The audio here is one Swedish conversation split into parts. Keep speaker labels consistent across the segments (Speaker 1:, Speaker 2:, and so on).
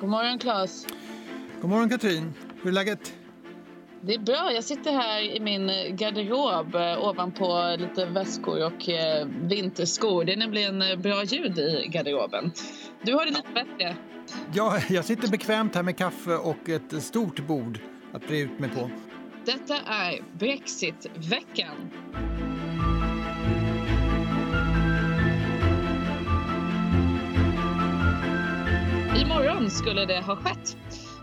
Speaker 1: God morgon Claes.
Speaker 2: God morgon Katrin. Hur är läget?
Speaker 1: Det är bra. Jag sitter här i min garderob eh, ovanpå lite väskor och eh, vinterskor. Det är nämligen eh, bra ljud i garderoben. Du har det lite bättre.
Speaker 2: Ja, jag sitter bekvämt här med kaffe och ett stort bord att bre ut mig på.
Speaker 1: Detta är Brexitveckan. Imorgon skulle det ha skett.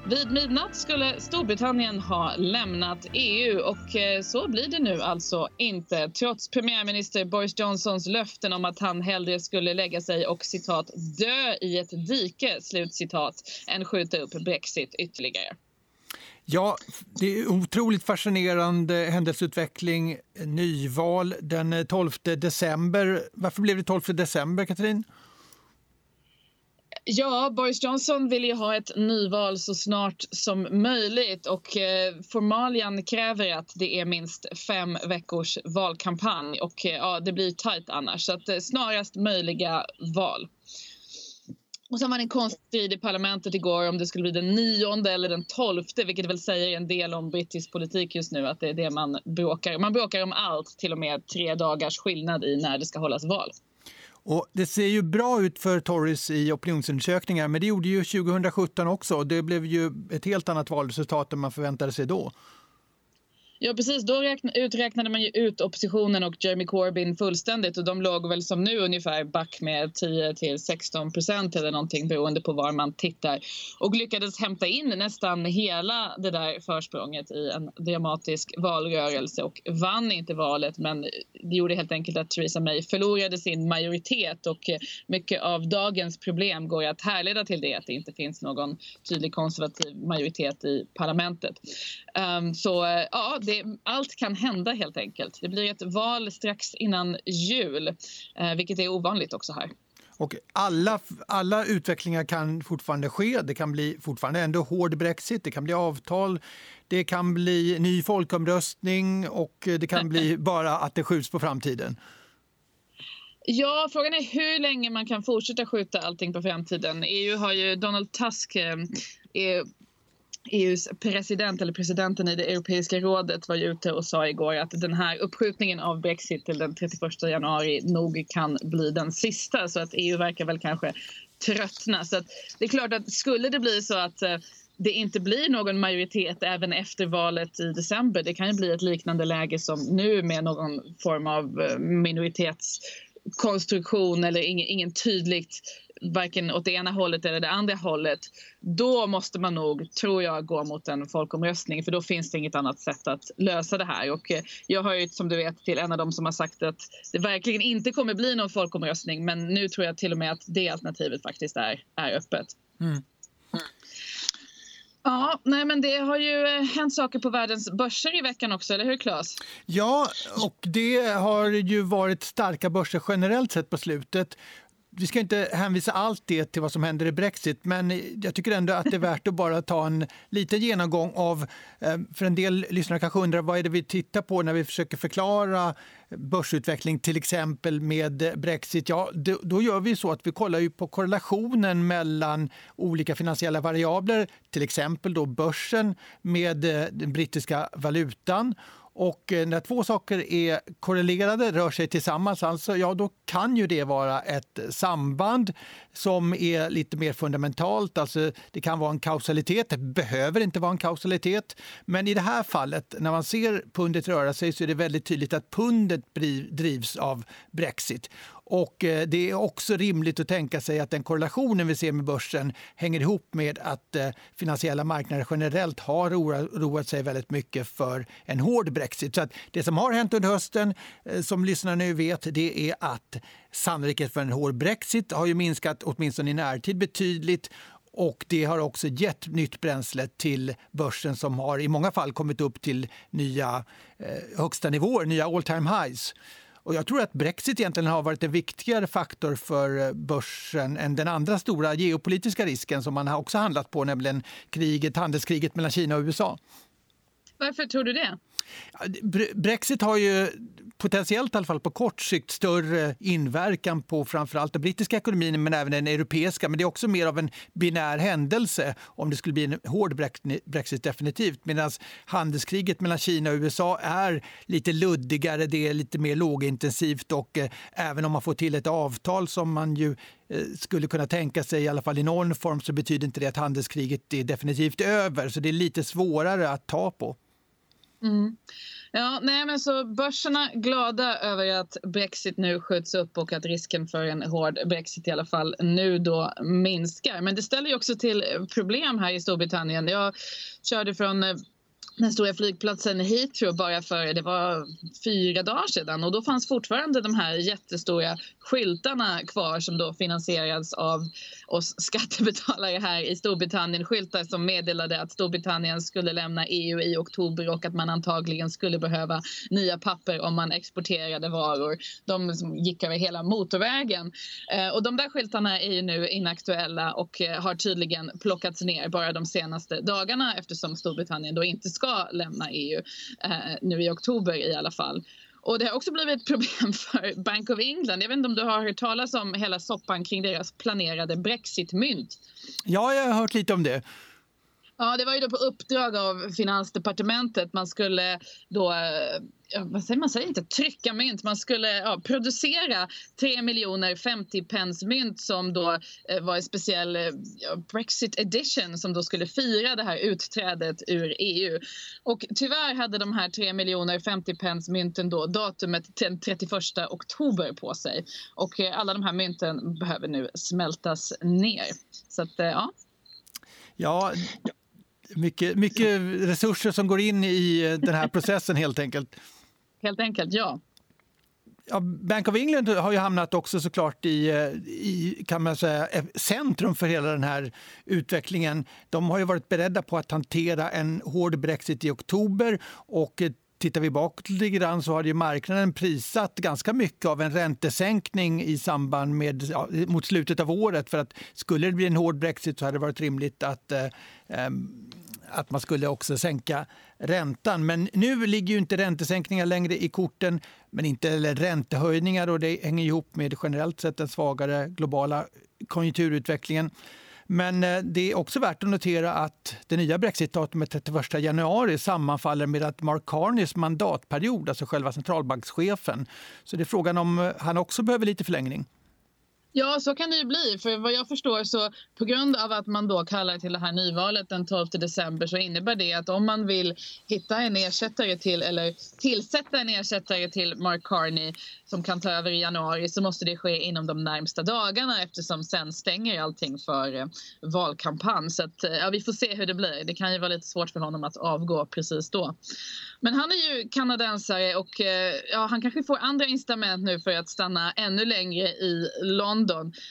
Speaker 1: Vid midnatt skulle Storbritannien ha lämnat EU och eh, så blir det nu alltså inte trots premiärminister Boris Johnsons löften om att han hellre skulle lägga sig och citat dö i ett dike slutcitat än skjuta upp Brexit ytterligare.
Speaker 2: Ja, det är otroligt fascinerande händelseutveckling. Nyval den 12 december. Varför blev det 12 december, Katrin?
Speaker 1: Ja, Boris Johnson vill ju ha ett nyval så snart som möjligt och eh, formalian kräver att det är minst fem veckors valkampanj och eh, ja, det blir tajt annars. Så att, eh, snarast möjliga val. Och sen var det en konststrid i parlamentet igår om det skulle bli den nionde eller den tolfte vilket väl säger en del om brittisk politik just nu att det är det man bråkar Man bråkar om allt, till och med tre dagars skillnad i när det ska hållas val.
Speaker 2: Och det ser ju bra ut för Tories i opinionsundersökningar, men det gjorde ju 2017 också. Det blev ju ett helt annat valresultat än man förväntade sig då.
Speaker 1: Ja precis, då räkna, uträknade man ju ut oppositionen och Jeremy Corbyn fullständigt och de låg väl som nu ungefär back med 10 till 16 procent eller någonting beroende på var man tittar och lyckades hämta in nästan hela det där försprånget i en dramatisk valrörelse och vann inte valet men det gjorde helt enkelt att Theresa May förlorade sin majoritet och mycket av dagens problem går att härleda till det att det inte finns någon tydlig konservativ majoritet i parlamentet. Um, så ja, det, allt kan hända helt enkelt. Det blir ett val strax innan jul, eh, vilket är ovanligt också här.
Speaker 2: Och alla, alla utvecklingar kan fortfarande ske. Det kan bli fortfarande ändå hård brexit, det kan bli avtal, det kan bli ny folkomröstning och det kan bli bara att det skjuts på framtiden.
Speaker 1: Ja, frågan är hur länge man kan fortsätta skjuta allting på framtiden. EU har ju Donald Tusk eh, EUs president eller presidenten i det europeiska rådet var ute och sa igår att den här uppskjutningen av Brexit till den 31 januari nog kan bli den sista så att EU verkar väl kanske tröttna. Så att det är klart att skulle det bli så att eh, det inte blir någon majoritet även efter valet i december. Det kan ju bli ett liknande läge som nu med någon form av eh, minoritetskonstruktion eller ingen, ingen tydligt varken åt det ena hållet eller det andra hållet, då måste man nog, tror jag, gå mot en folkomröstning för då finns det inget annat sätt att lösa det här. Och eh, jag har ju som du vet till en av dem som har sagt att det verkligen inte kommer bli någon folkomröstning men nu tror jag till och med att det alternativet faktiskt är, är öppet. Mm. Ja, nej men det har ju eh, hänt saker på världens börser i veckan också, eller hur Claes?
Speaker 2: Ja, och det har ju varit starka börser generellt sett på slutet vi ska inte hänvisa allt det till vad som händer i Brexit, men jag tycker ändå att det är värt att bara ta en liten genomgång av, eh, för en del lyssnare kanske undrar vad är det vi tittar på när vi försöker förklara börsutveckling, till exempel med Brexit. Ja, då gör vi så att vi kollar ju på korrelationen mellan olika finansiella variabler, till exempel då börsen med eh, den brittiska valutan och eh, när två saker är korrelerade, rör sig tillsammans, alltså, ja, då kan ju det vara ett samband som är lite mer fundamentalt. Alltså, det kan vara en kausalitet, det behöver inte vara en kausalitet. Men i det här fallet, när man ser pundet röra sig så är det väldigt tydligt att pundet drivs av Brexit. Och eh, det är också rimligt att tänka sig att den korrelationen vi ser med börsen hänger ihop med att eh, finansiella marknader generellt har roat sig väldigt mycket för en hård brexit. Så att det som har hänt under hösten, eh, som lyssnarna nu vet, det är att sannolikheten för en hård brexit har ju minskat, åtminstone i närtid, betydligt och det har också gett nytt bränsle till börsen som har i många fall kommit upp till nya eh, högsta nivåer, nya all time highs. Och jag tror att Brexit egentligen har varit en viktigare faktor för eh, börsen än den andra stora geopolitiska risken som man också handlat på, nämligen kriget, handelskriget mellan Kina och USA.
Speaker 1: Varför tror du det?
Speaker 2: Brexit har ju potentiellt i alla fall på kort sikt större inverkan på framförallt den brittiska ekonomin men även den europeiska. Men det är också mer av en binär händelse om det skulle bli en hård brexit definitivt. Medan handelskriget mellan Kina och USA är lite luddigare, det är lite mer lågintensivt och eh, även om man får till ett avtal som man ju eh, skulle kunna tänka sig i alla fall i någon form så betyder inte det att handelskriget är definitivt över. Så det är lite svårare att ta på.
Speaker 1: Mm. Ja, nej, men så börserna glada över att Brexit nu skjuts upp och att risken för en hård Brexit i alla fall nu då minskar. Men det ställer ju också till problem här i Storbritannien. Jag körde från eh, den stora flygplatsen Heathrow bara för det var fyra dagar sedan och då fanns fortfarande de här jättestora skyltarna kvar som då finansierades av oss skattebetalare här i Storbritannien. Skyltar som meddelade att Storbritannien skulle lämna EU i oktober och att man antagligen skulle behöva nya papper om man exporterade varor. De som gick över hela motorvägen. Eh, och de där skyltarna är ju nu inaktuella och eh, har tydligen plockats ner bara de senaste dagarna eftersom Storbritannien då inte ska lämna EU eh, nu i oktober i alla fall. Och det har också blivit ett problem för Bank of England. Jag vet inte om du har hört talas om hela soppan kring deras planerade brexitmynt?
Speaker 2: Ja, jag har hört lite om det.
Speaker 1: Ja, det var ju då på uppdrag av Finansdepartementet. Man skulle då, eh, vad säger man, säger inte trycka mynt, man skulle ja, producera 3 miljoner 50 pence mynt som då eh, var en speciell eh, Brexit edition som då skulle fira det här utträdet ur EU. Och tyvärr hade de här 3 miljoner 50 pence mynten då datumet den 31 oktober på sig. Och eh, alla de här mynten behöver nu smältas ner. Så att, eh, ja.
Speaker 2: Ja, mycket, mycket resurser som går in i eh, den här processen helt enkelt.
Speaker 1: Helt enkelt, ja.
Speaker 2: Ja, Bank of England har ju hamnat också såklart i, eh, i kan man säga, centrum för hela den här utvecklingen. De har ju varit beredda på att hantera en hård brexit i oktober och eh, tittar vi bakåt lite grann så har ju marknaden prisat ganska mycket av en räntesänkning i samband med ja, mot slutet av året. För att skulle det bli en hård brexit så hade det varit rimligt att eh, att man skulle också sänka räntan. Men nu ligger ju inte räntesänkningar längre i korten, men inte eller räntehöjningar och det hänger ihop med generellt sett den svagare globala konjunkturutvecklingen. Men eh, det är också värt att notera att det nya brexitdatumet 31 januari sammanfaller med att Mark Carneys mandatperiod, alltså själva centralbankschefen. Så det är frågan om eh, han också behöver lite förlängning.
Speaker 1: Ja, så kan det ju bli. För vad jag förstår så på grund av att man då kallar till det här nyvalet den 12 december så innebär det att om man vill hitta en ersättare till eller tillsätta en ersättare till Mark Carney som kan ta över i januari så måste det ske inom de närmsta dagarna eftersom sen stänger allting för eh, valkampanj. Så att, eh, ja, vi får se hur det blir. Det kan ju vara lite svårt för honom att avgå precis då. Men han är ju kanadensare och eh, ja, han kanske får andra incitament nu för att stanna ännu längre i London.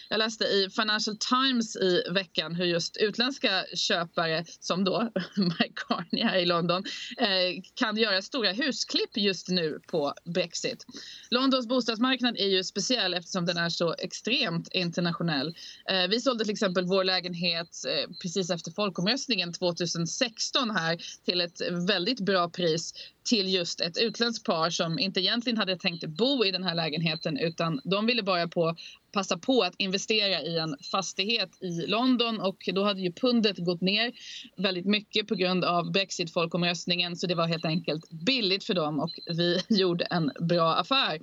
Speaker 1: Jag läste i Financial Times i veckan hur just utländska köpare som då Mike Carney här i London eh, kan göra stora husklipp just nu på Brexit. Londons bostadsmarknad är ju speciell eftersom den är så extremt internationell. Eh, vi sålde till exempel vår lägenhet eh, precis efter folkomröstningen 2016 här till ett väldigt bra pris till just ett utländskt par som inte egentligen hade tänkt bo i den här lägenheten utan de ville bara på, passa på att investera i en fastighet i London och då hade ju pundet gått ner väldigt mycket på grund av Brexit-folkomröstningen så det var helt enkelt billigt för dem och vi gjorde en bra affär.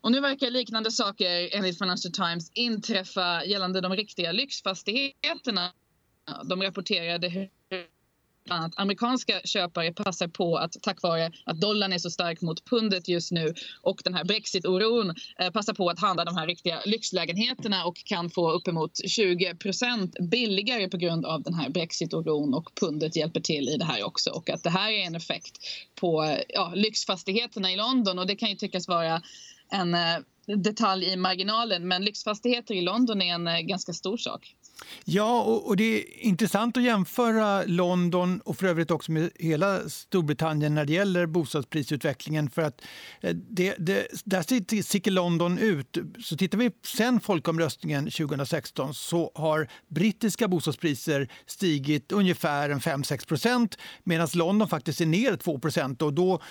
Speaker 1: Och nu verkar liknande saker enligt Financial Times inträffa gällande de riktiga lyxfastigheterna. De rapporterade hur att amerikanska köpare passar på att tack vare att dollarn är så stark mot pundet just nu och den här brexit-oron eh, passar på att handla de här riktiga lyxlägenheterna och kan få uppemot 20% billigare på grund av den här brexit-oron och pundet hjälper till i det här också och att det här är en effekt på ja, lyxfastigheterna i London och det kan ju tyckas vara en eh, detalj i marginalen men lyxfastigheter i London är en eh, ganska stor sak.
Speaker 2: Ja, och, och, det är intressant att jämföra London och för övrigt också med hela Storbritannien när det gäller bostadsprisutvecklingen. För att eh, det, det, där sticker London ut. Så tittar vi sen folkomröstningen 2016 så har brittiska bostadspriser stigit ungefär 5-6 procent medan London faktiskt är ner 2 procent. Och då,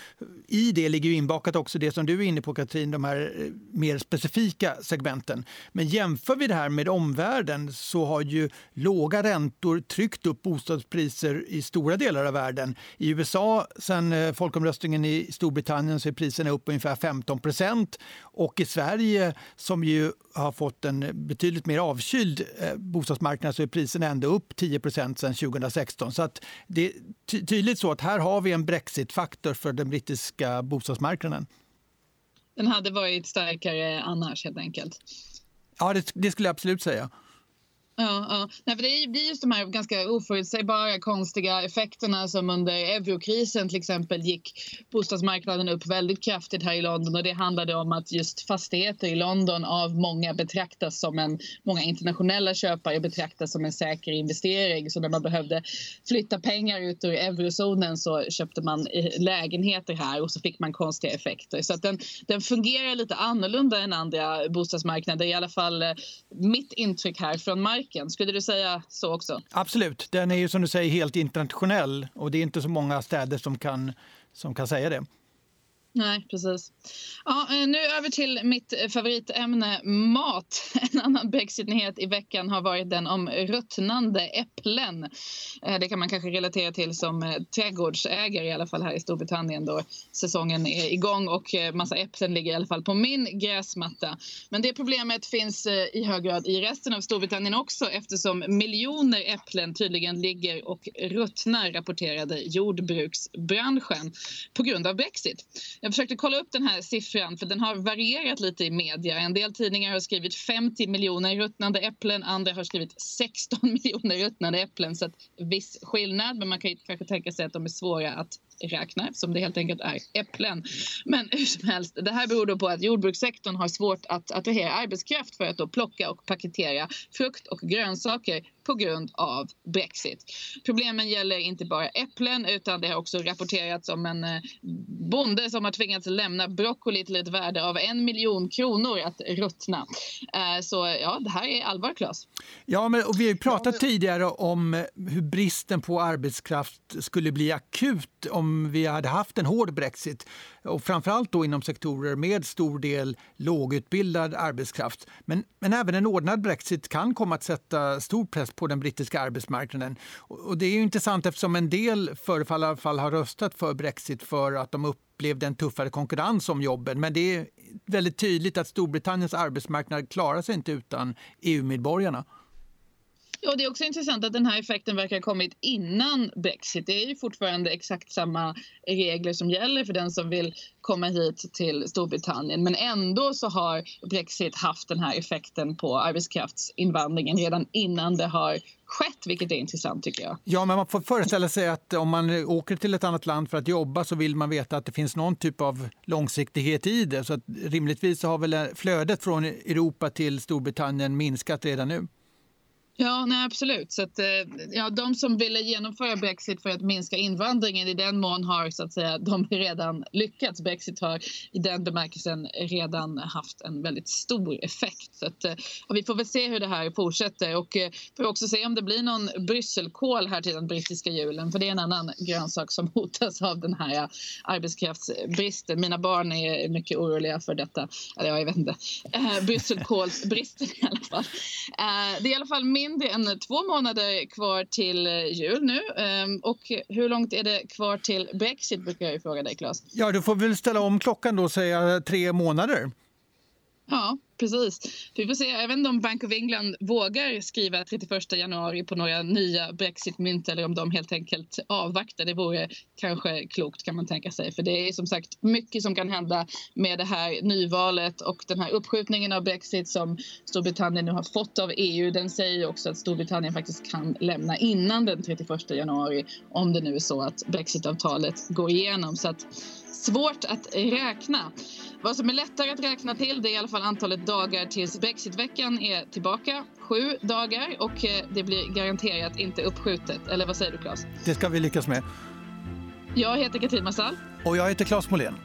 Speaker 2: I det ligger inbakat också det som du är inne på Katrin, de här eh, mer specifika segmenten. Men jämför vi det här med omvärlden så har ju låga räntor tryckt upp bostadspriser i stora delar av världen. I USA sen eh, folkomröstningen i Storbritannien så är priserna upp ungefär 15 procent och i Sverige som ju har fått en betydligt mer avkyld eh, bostadsmarknad så är priserna ändå upp 10 procent sedan 2016. Så att det är tydligt så att här har vi en brexitfaktor för den brittiska bostadsmarknaden.
Speaker 1: Den hade varit starkare annars helt enkelt.
Speaker 2: Ja, det, det skulle jag absolut säga.
Speaker 1: Ja, ja. Nej, för det blir just de här ganska oförutsägbara konstiga effekterna som under eurokrisen till exempel gick bostadsmarknaden upp väldigt kraftigt här i London. Och det handlade om att just fastigheter i London av många betraktas som en, många internationella köpare betraktas som en säker investering. Så när man behövde flytta pengar ut ur eurozonen så köpte man eh, lägenheter här och så fick man konstiga effekter. Så att den, den fungerar lite annorlunda än andra bostadsmarknader i alla fall eh, mitt intryck här från marknaden marken. Skulle du säga så också?
Speaker 2: Absolut. Den är ju som du säger helt internationell och det är inte så många städer som kan, som kan säga det.
Speaker 1: Nej, precis. Ja, eh, nu över till mitt favoritämne mat. En annan brexitnyhet i veckan har varit den om ruttnande äpplen. Eh, det kan man kanske relatera till som eh, trädgårdsägare i alla fall här i Storbritannien då säsongen är igång och massa äpplen ligger i alla fall på min gräsmatta. Men det problemet finns i hög grad i resten av Storbritannien också eftersom miljoner äpplen tydligen ligger och ruttnar rapporterade jordbruksbranschen på grund av brexit. Jag försökte kolla upp den här siffran för den har varierat lite i media. En del tidningar har skrivit 50 miljoner ruttnande äpplen, andra har skrivit 16 miljoner ruttnande äpplen. Så att viss skillnad, men man kan kanske tänka sig att de är svåra att räkna eftersom det helt enkelt är äpplen. Men hur som helst, det här beror då på att jordbrukssektorn har svårt att attrahera arbetskraft för att då plocka och paketera frukt och grönsaker på grund av Brexit. Problemen gäller inte bara äpplen utan det har också rapporterats om en eh, bonde som har tvingats lämna broccoli till ett värde av en miljon kronor att ruttna. Eh, så ja, det här är allvar, Claes.
Speaker 2: Ja, men och vi har ju pratat tidigare om eh, hur bristen på arbetskraft skulle bli akut om om vi hade haft en hård brexit och framförallt då inom sektorer med stor del lågutbildad arbetskraft. Men, men även en ordnad brexit kan komma att sätta stor press på den brittiska arbetsmarknaden. Och det är intressant eftersom en del förefaller i alla fall ha röstat för brexit för att de upplevde en tuffare konkurrens om jobben. Men det är väldigt tydligt att Storbritanniens arbetsmarknad klarar sig inte utan EU-medborgarna.
Speaker 1: Ja, det är också intressant att den här effekten verkar ha kommit innan Brexit. Det är ju fortfarande exakt samma regler som gäller för den som vill komma hit till Storbritannien. Men ändå så har Brexit haft den här effekten på arbetskraftsinvandringen redan innan det har skett, vilket är intressant tycker jag.
Speaker 2: Ja, men man får föreställa sig att om man åker till ett annat land för att jobba så vill man veta att det finns någon typ av långsiktighet i det. Så att rimligtvis har väl flödet från Europa till Storbritannien minskat redan nu.
Speaker 1: Ja, nej, absolut. Så att, eh, ja, de som ville genomföra Brexit för att minska invandringen i den mån har så att säga, de redan lyckats. Brexit har i den bemärkelsen redan haft en väldigt stor effekt. Så att, eh, ja, vi får väl se hur det här fortsätter och eh, får också se om det blir någon brysselkål här till den brittiska julen. För det är en annan grönsak som hotas av den här arbetskraftsbristen. Mina barn är mycket oroliga för detta. Eller ja, jag vet inte. Brysselkålsbristen i alla fall. Det är i alla fall mindre än två månader kvar till jul nu. Ehm, och hur långt är det kvar till Brexit brukar jag fråga dig Claes.
Speaker 2: Ja, du får väl ställa om klockan då och säga tre månader.
Speaker 1: Ja, precis. Vi får se. Jag vet inte om Bank of England vågar skriva 31 januari på några nya brexitmynt eller om de helt enkelt avvaktar. Det vore kanske klokt kan man tänka sig. För det är som sagt mycket som kan hända med det här nyvalet och den här uppskjutningen av brexit som Storbritannien nu har fått av EU. Den säger också att Storbritannien faktiskt kan lämna innan den 31 januari om det nu är så att brexitavtalet går igenom. Så att svårt att räkna. Vad som är lättare att räkna till det är i alla fall antalet dagar tills Brexitveckan är tillbaka. Sju dagar och eh, det blir garanterat inte uppskjutet. Eller vad säger du Claes?
Speaker 2: Det ska vi lyckas med.
Speaker 1: Jag heter Katrin Massal.
Speaker 2: Och jag heter Claes Molén.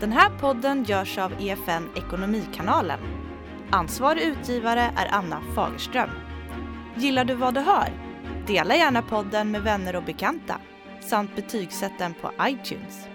Speaker 3: Den här podden görs av EFN Ekonomikanalen. Ansvarig utgivare är Anna Fagerström. Gillar du vad du hör? Dela gärna podden med vänner och bekanta samt betygsätt den på iTunes.